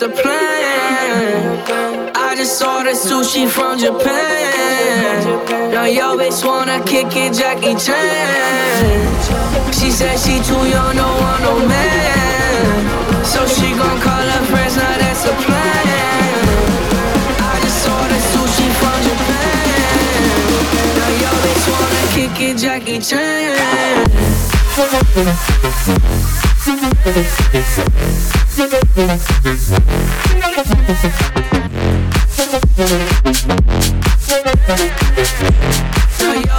that's a plan. I just saw ordered sushi from Japan. Now yo bitch wanna kick it, Jackie Chan. She said she too young, don't want no man. So she gon' call her friends, now that's a plan. I just ordered sushi from Japan. Now yo bitch wanna kick it, Jackie Chan.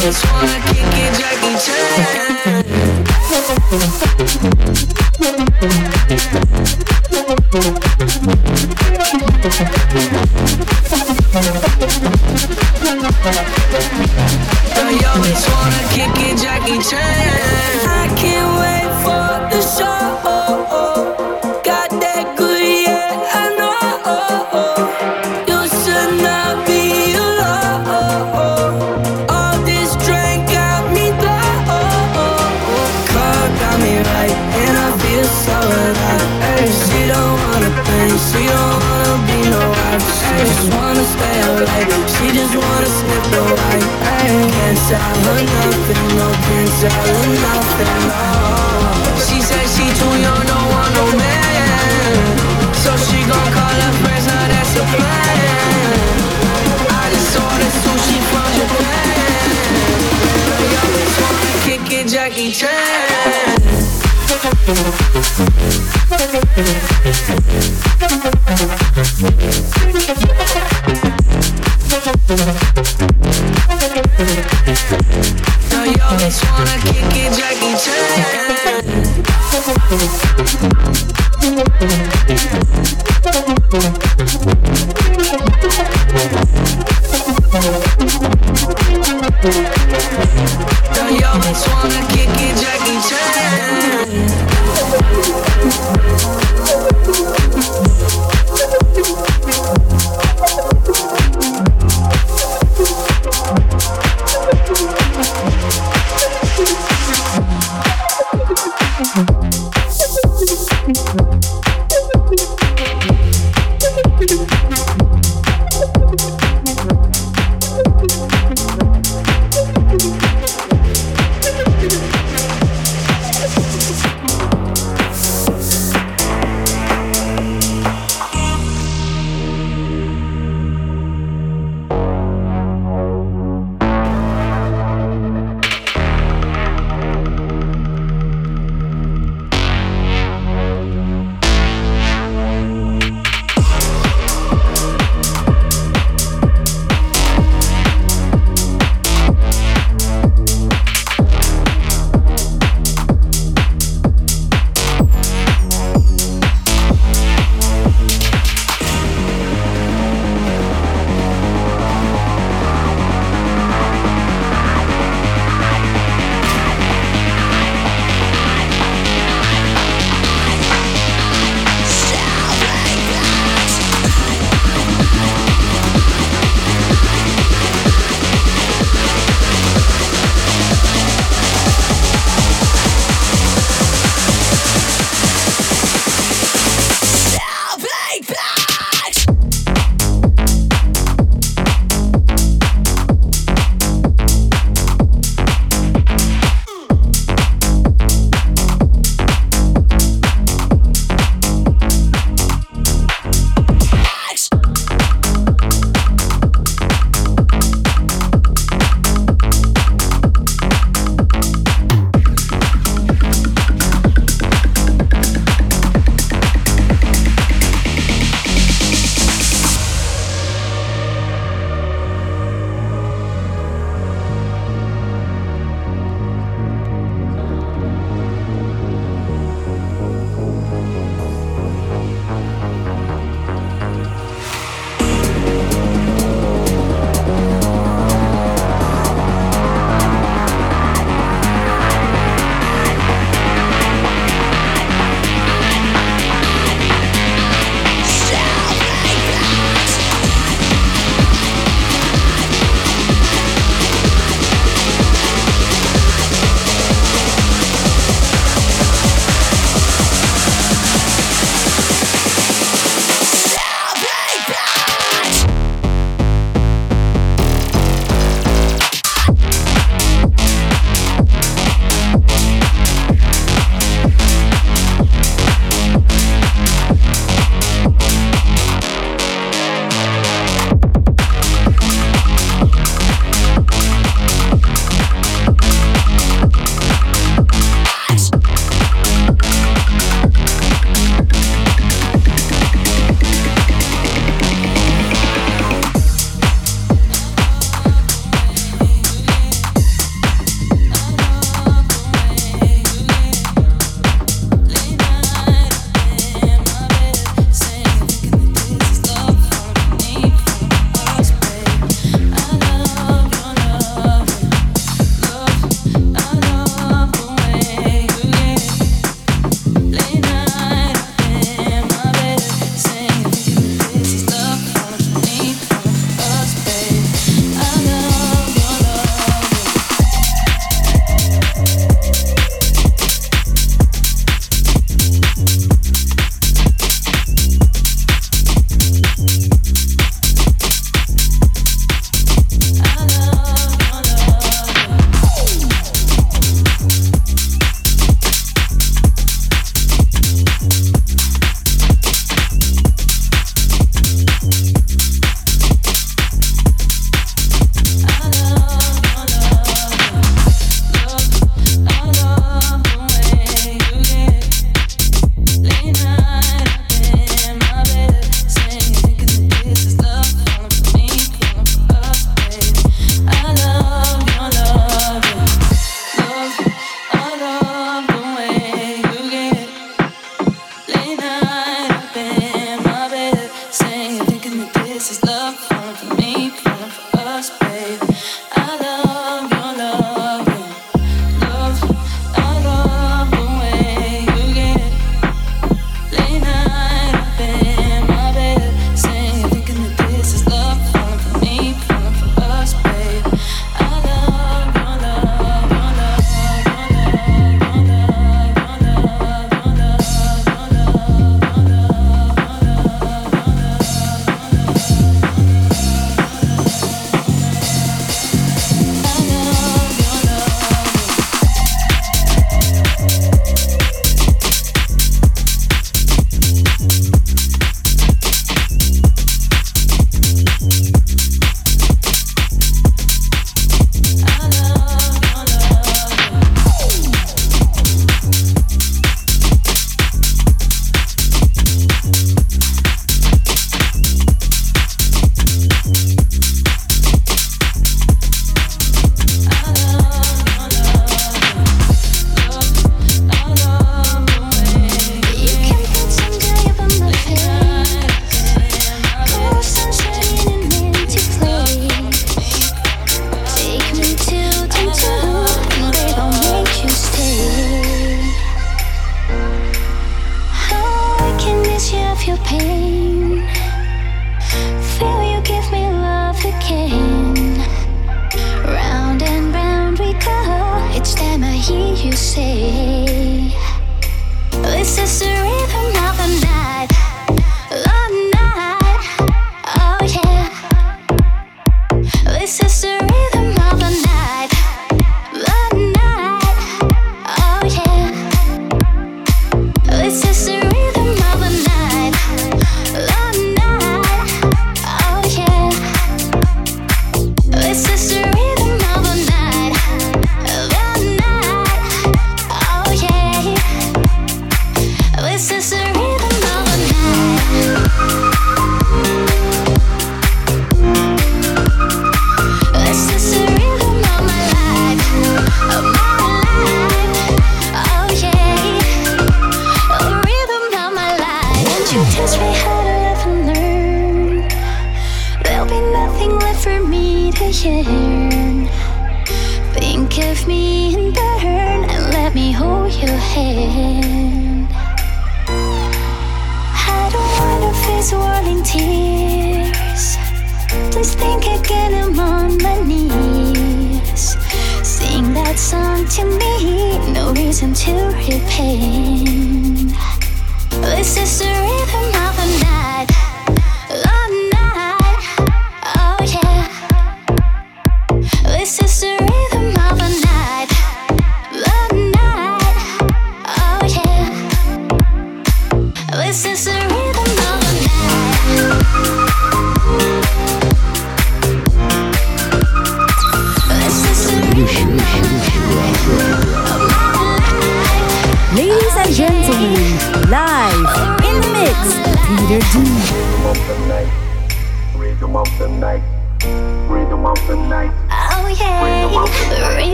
Bitch wanna kick it, Jackie Chan. Now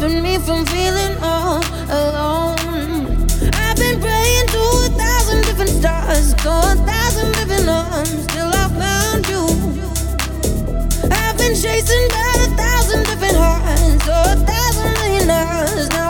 keeping me from feeling all alone. I've been praying to a thousand different stars, to a thousand different arms, till I found you. I've been chasing about a thousand different hearts, or a thousand million hours now.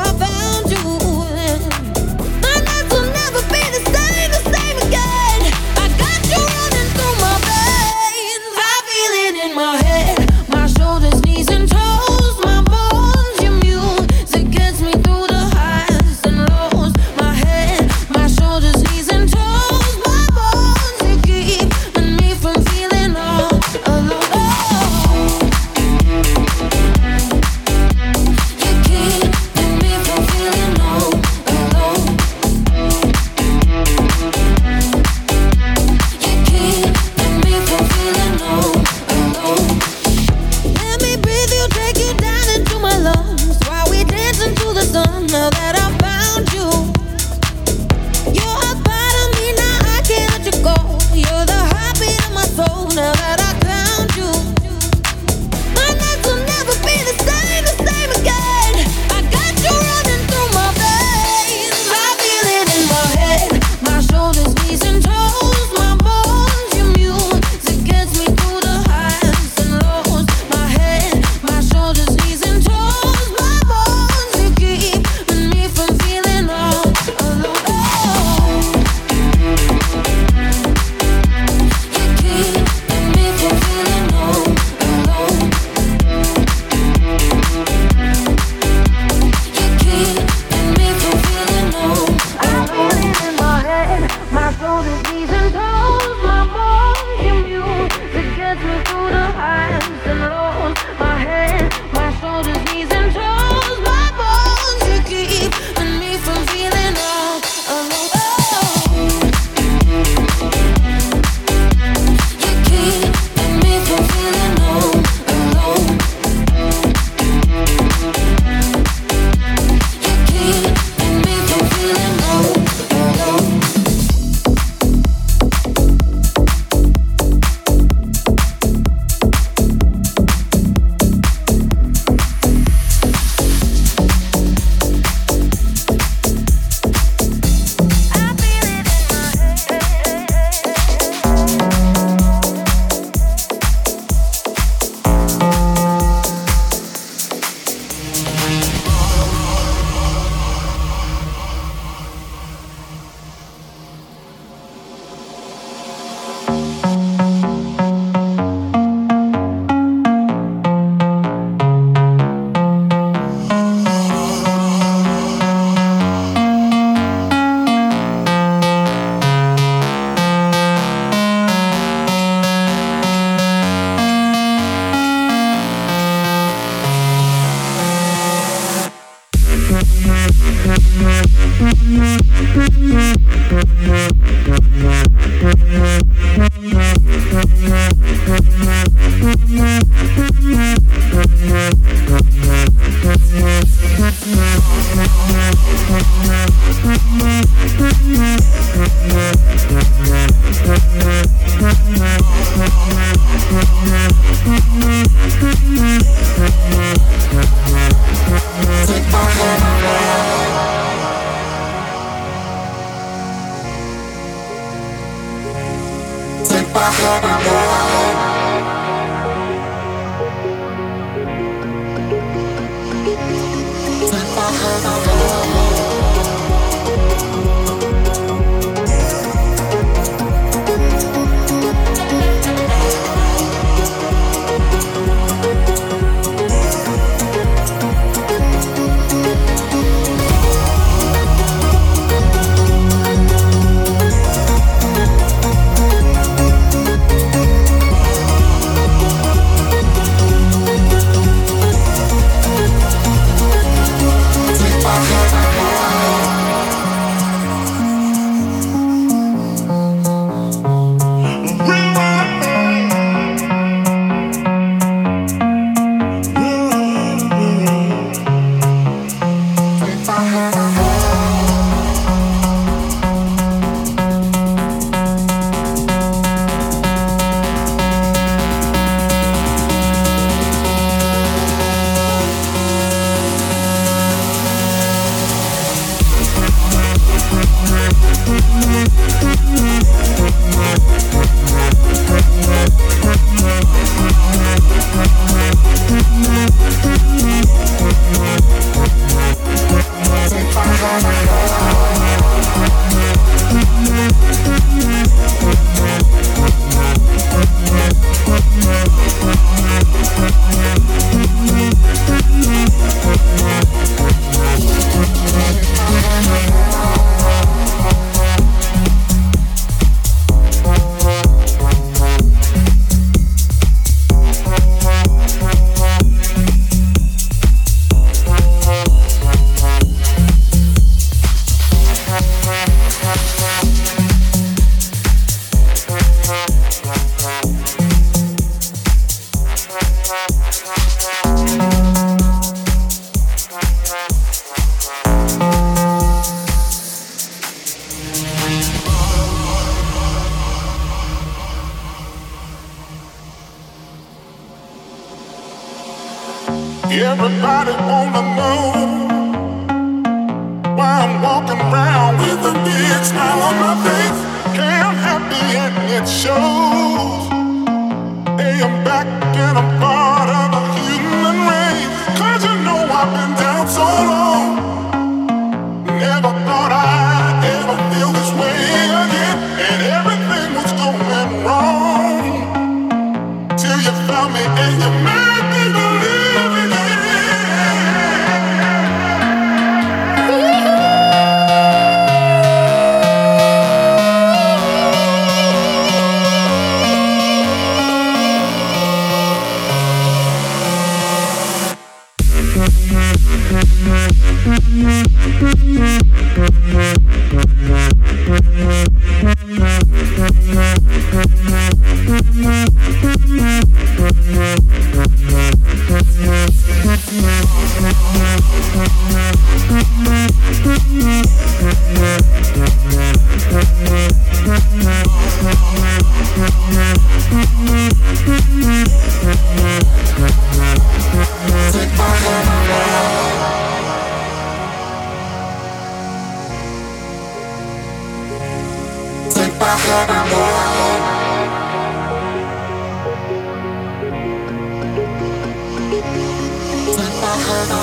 paso amor. Cause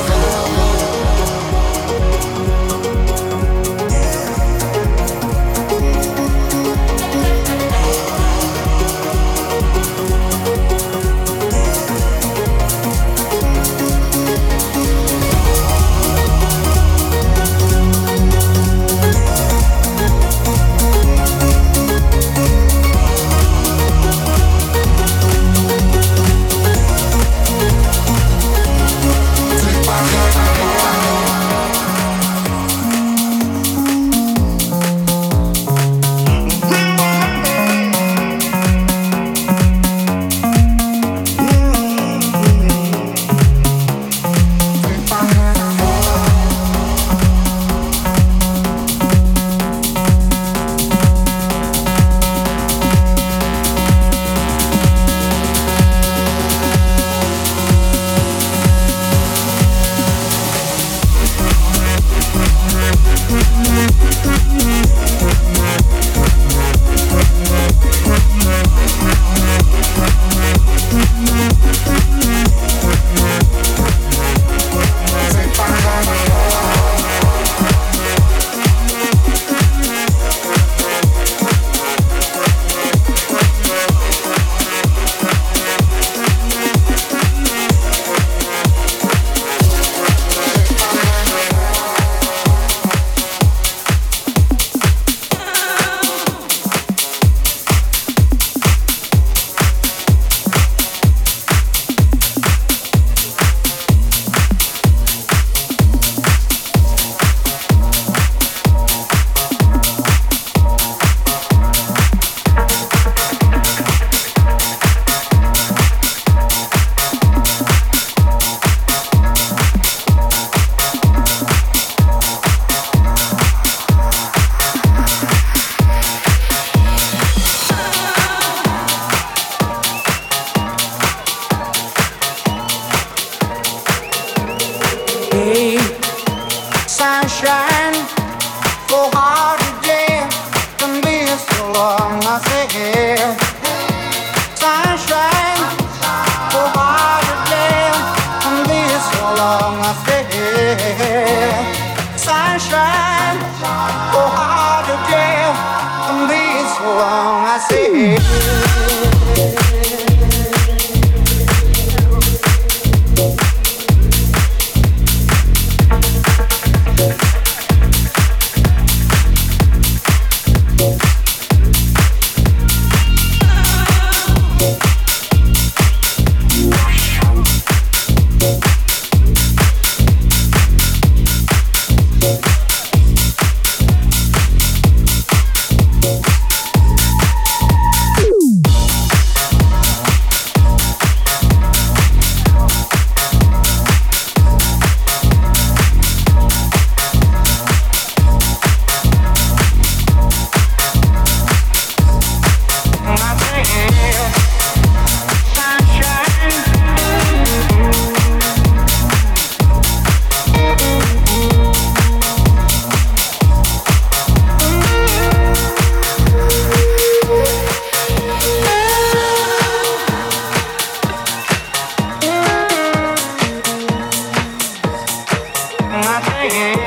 yeah.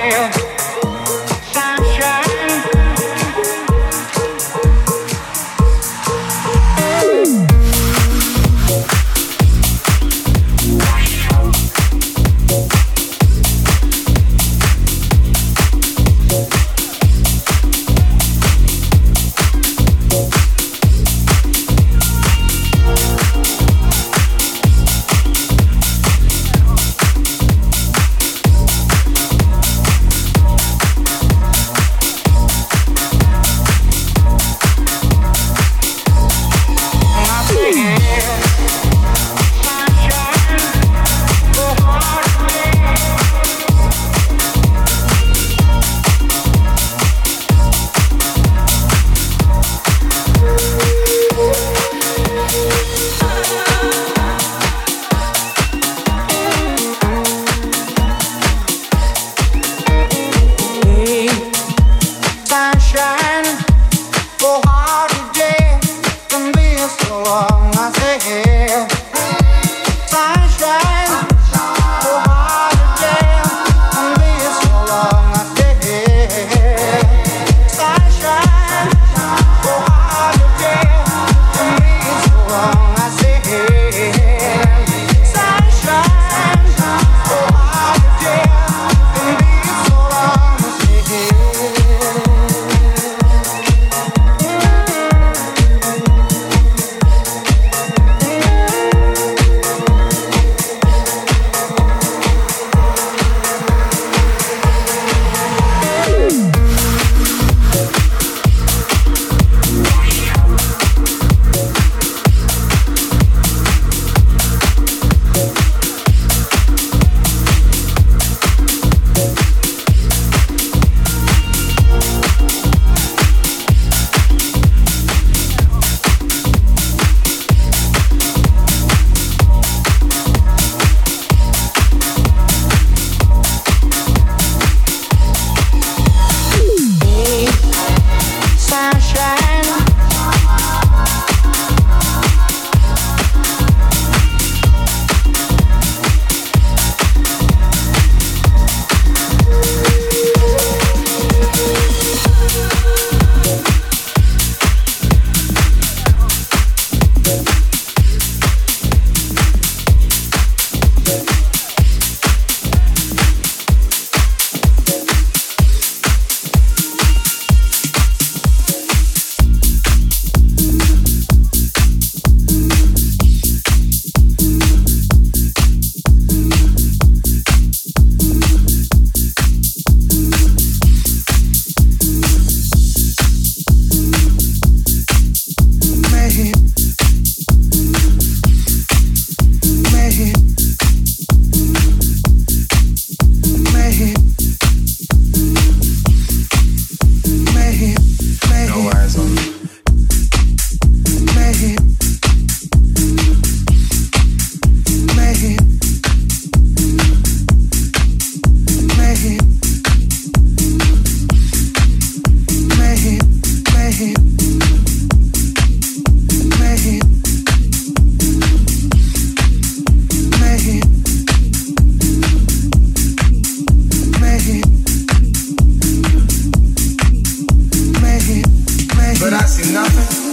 See nothing.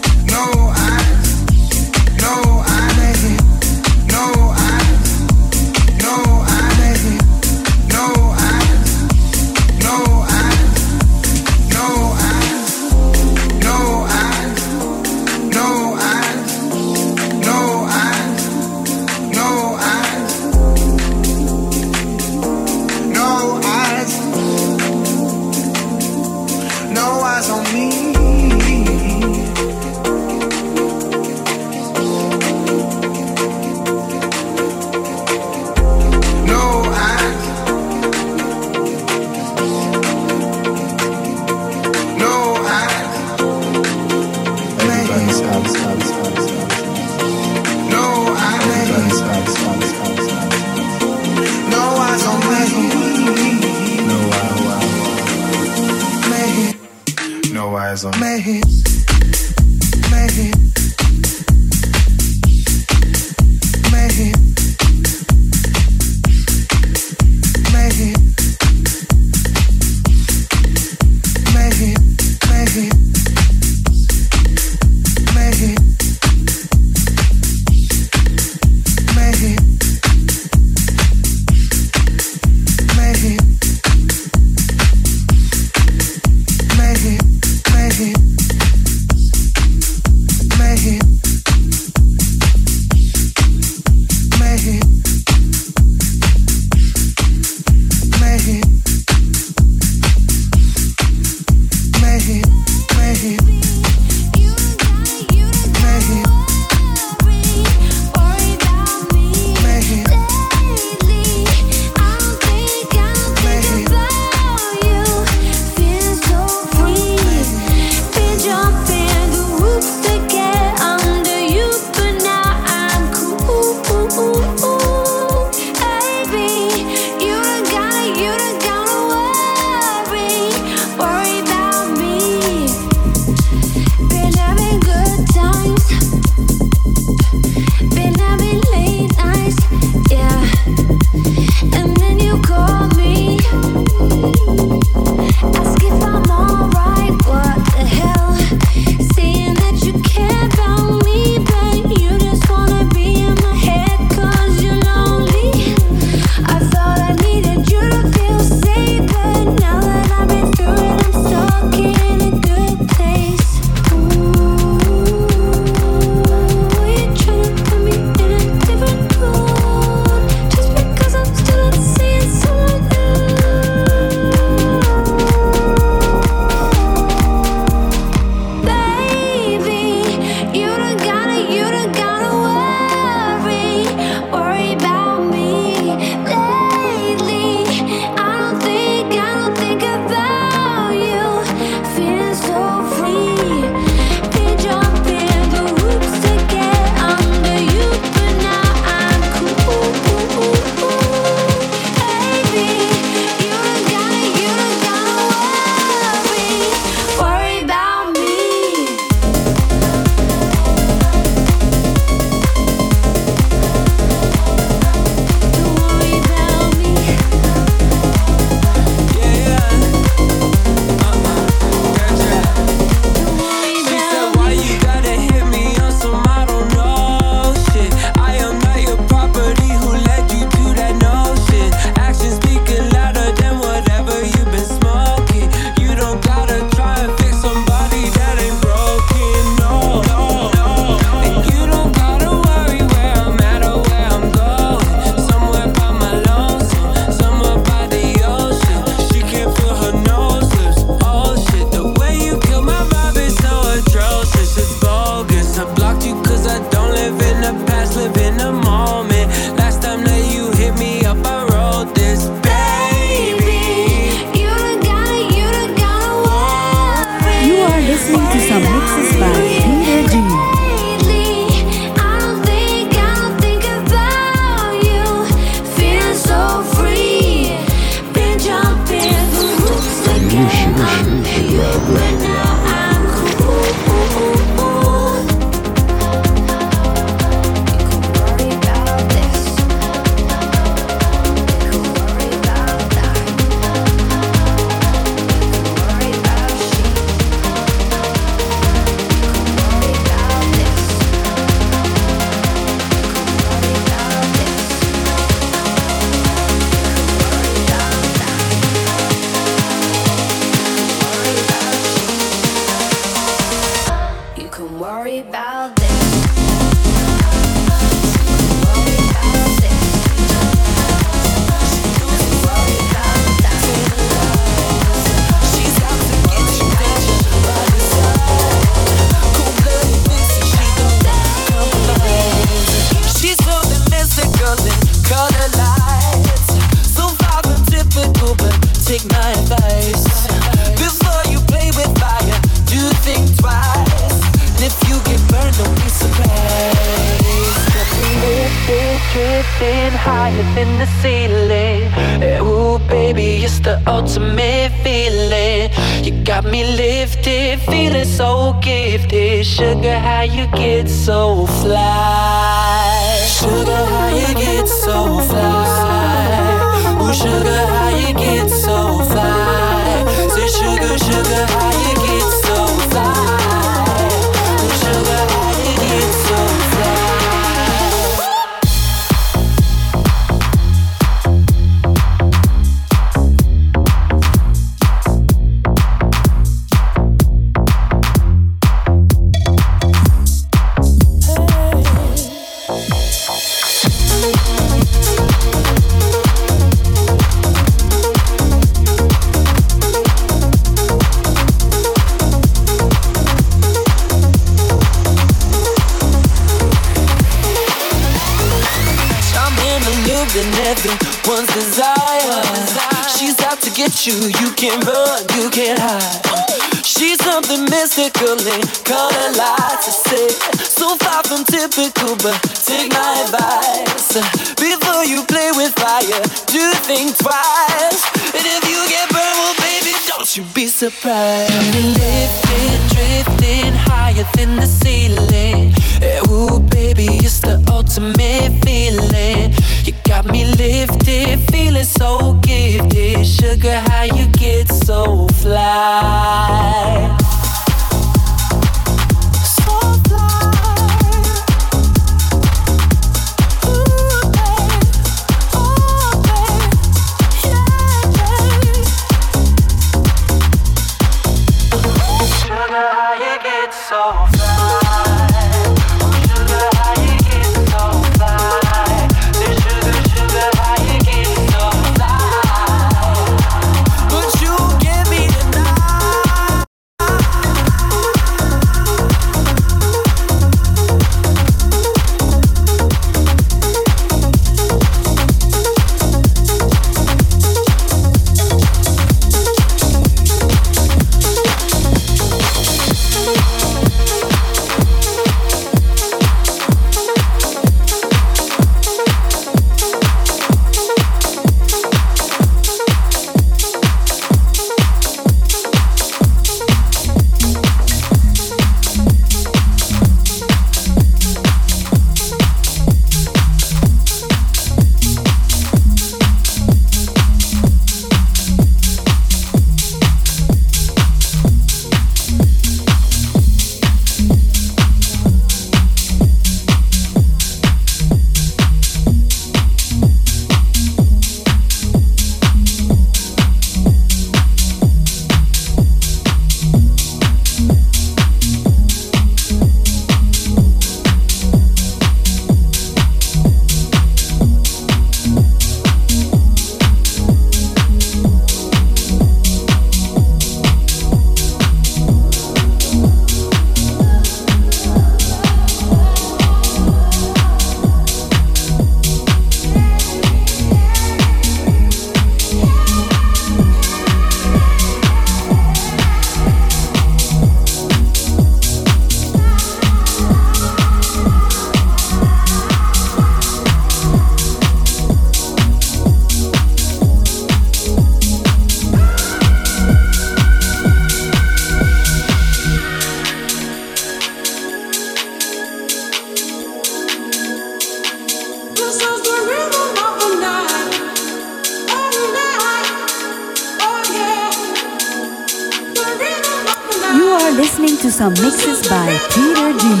Listening to some mixes by Peter Jimmy.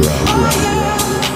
The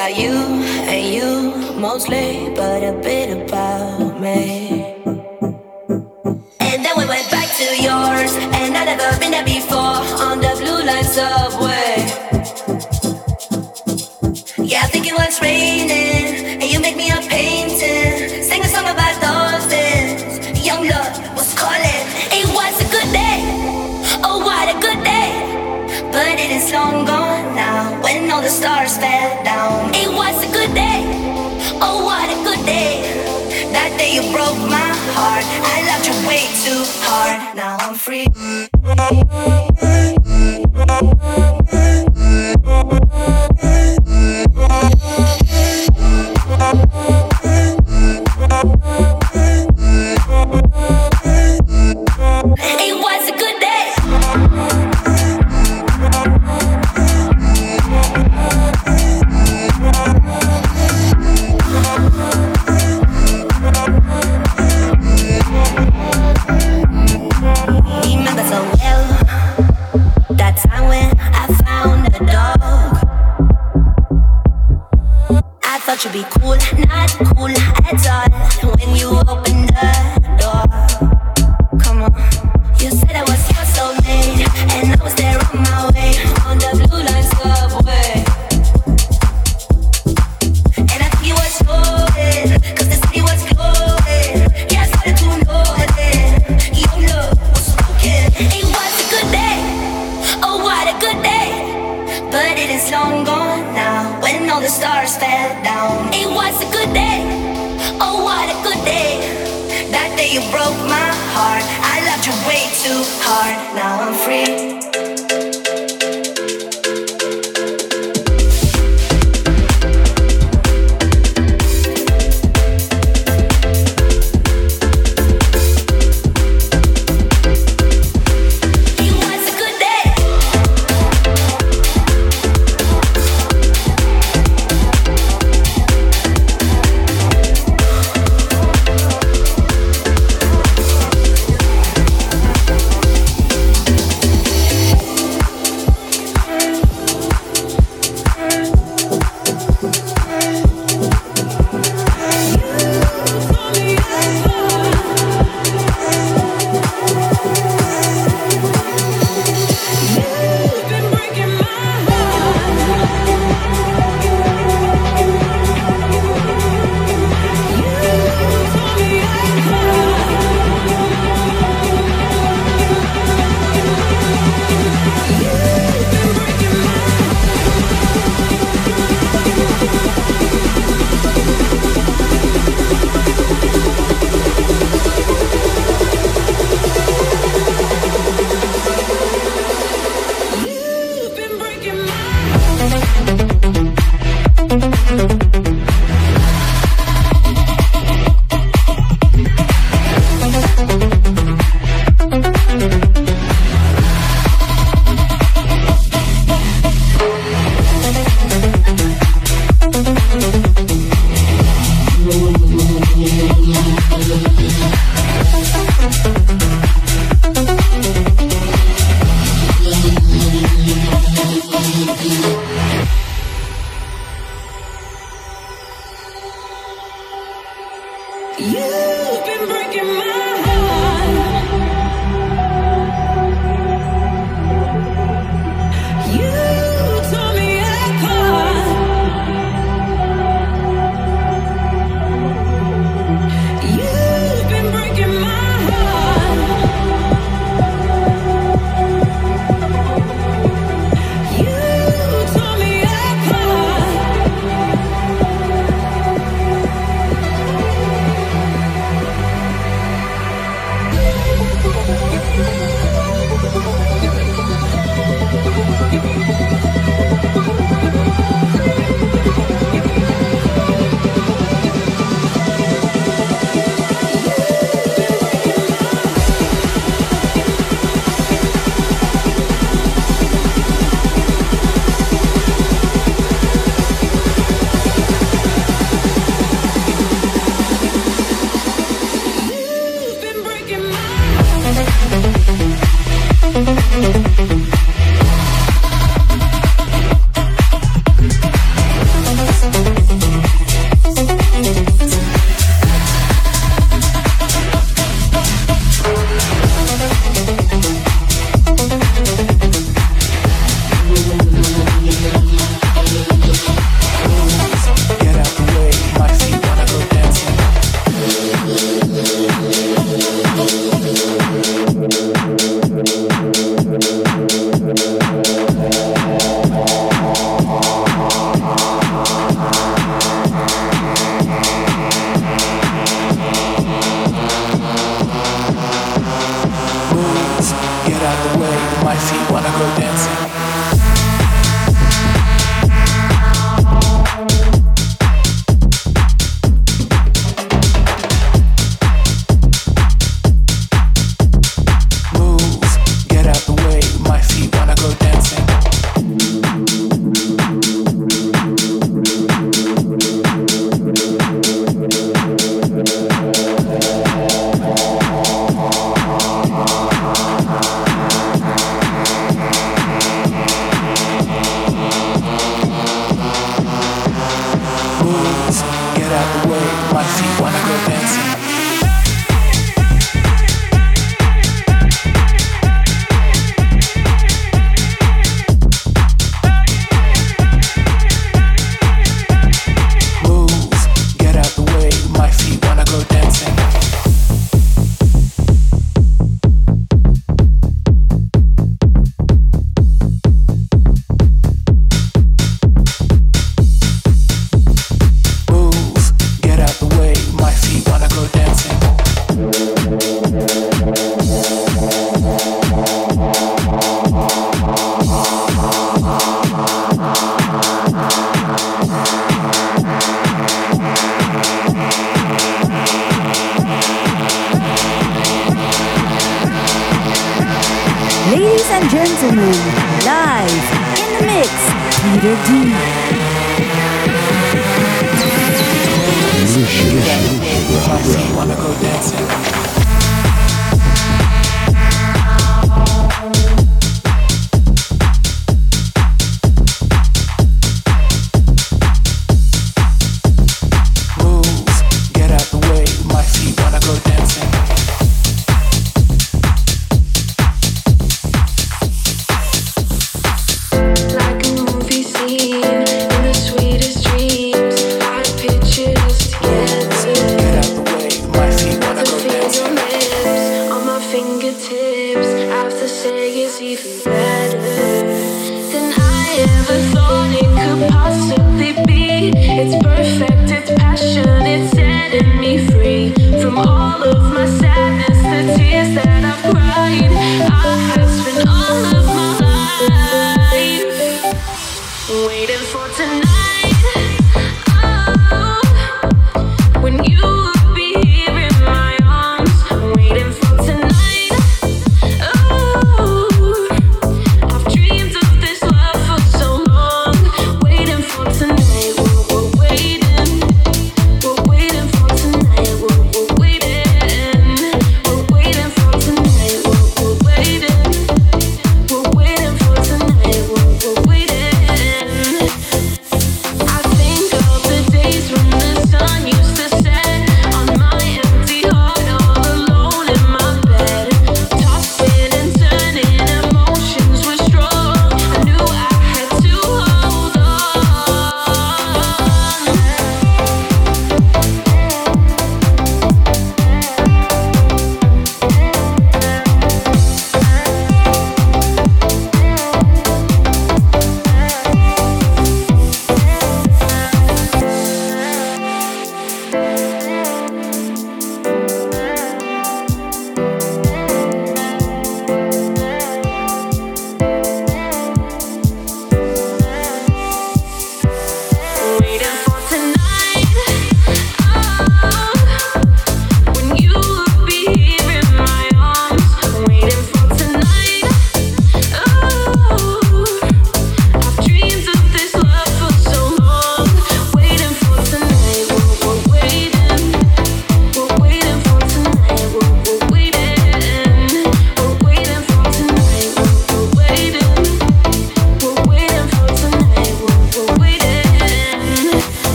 about you.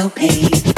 So paid.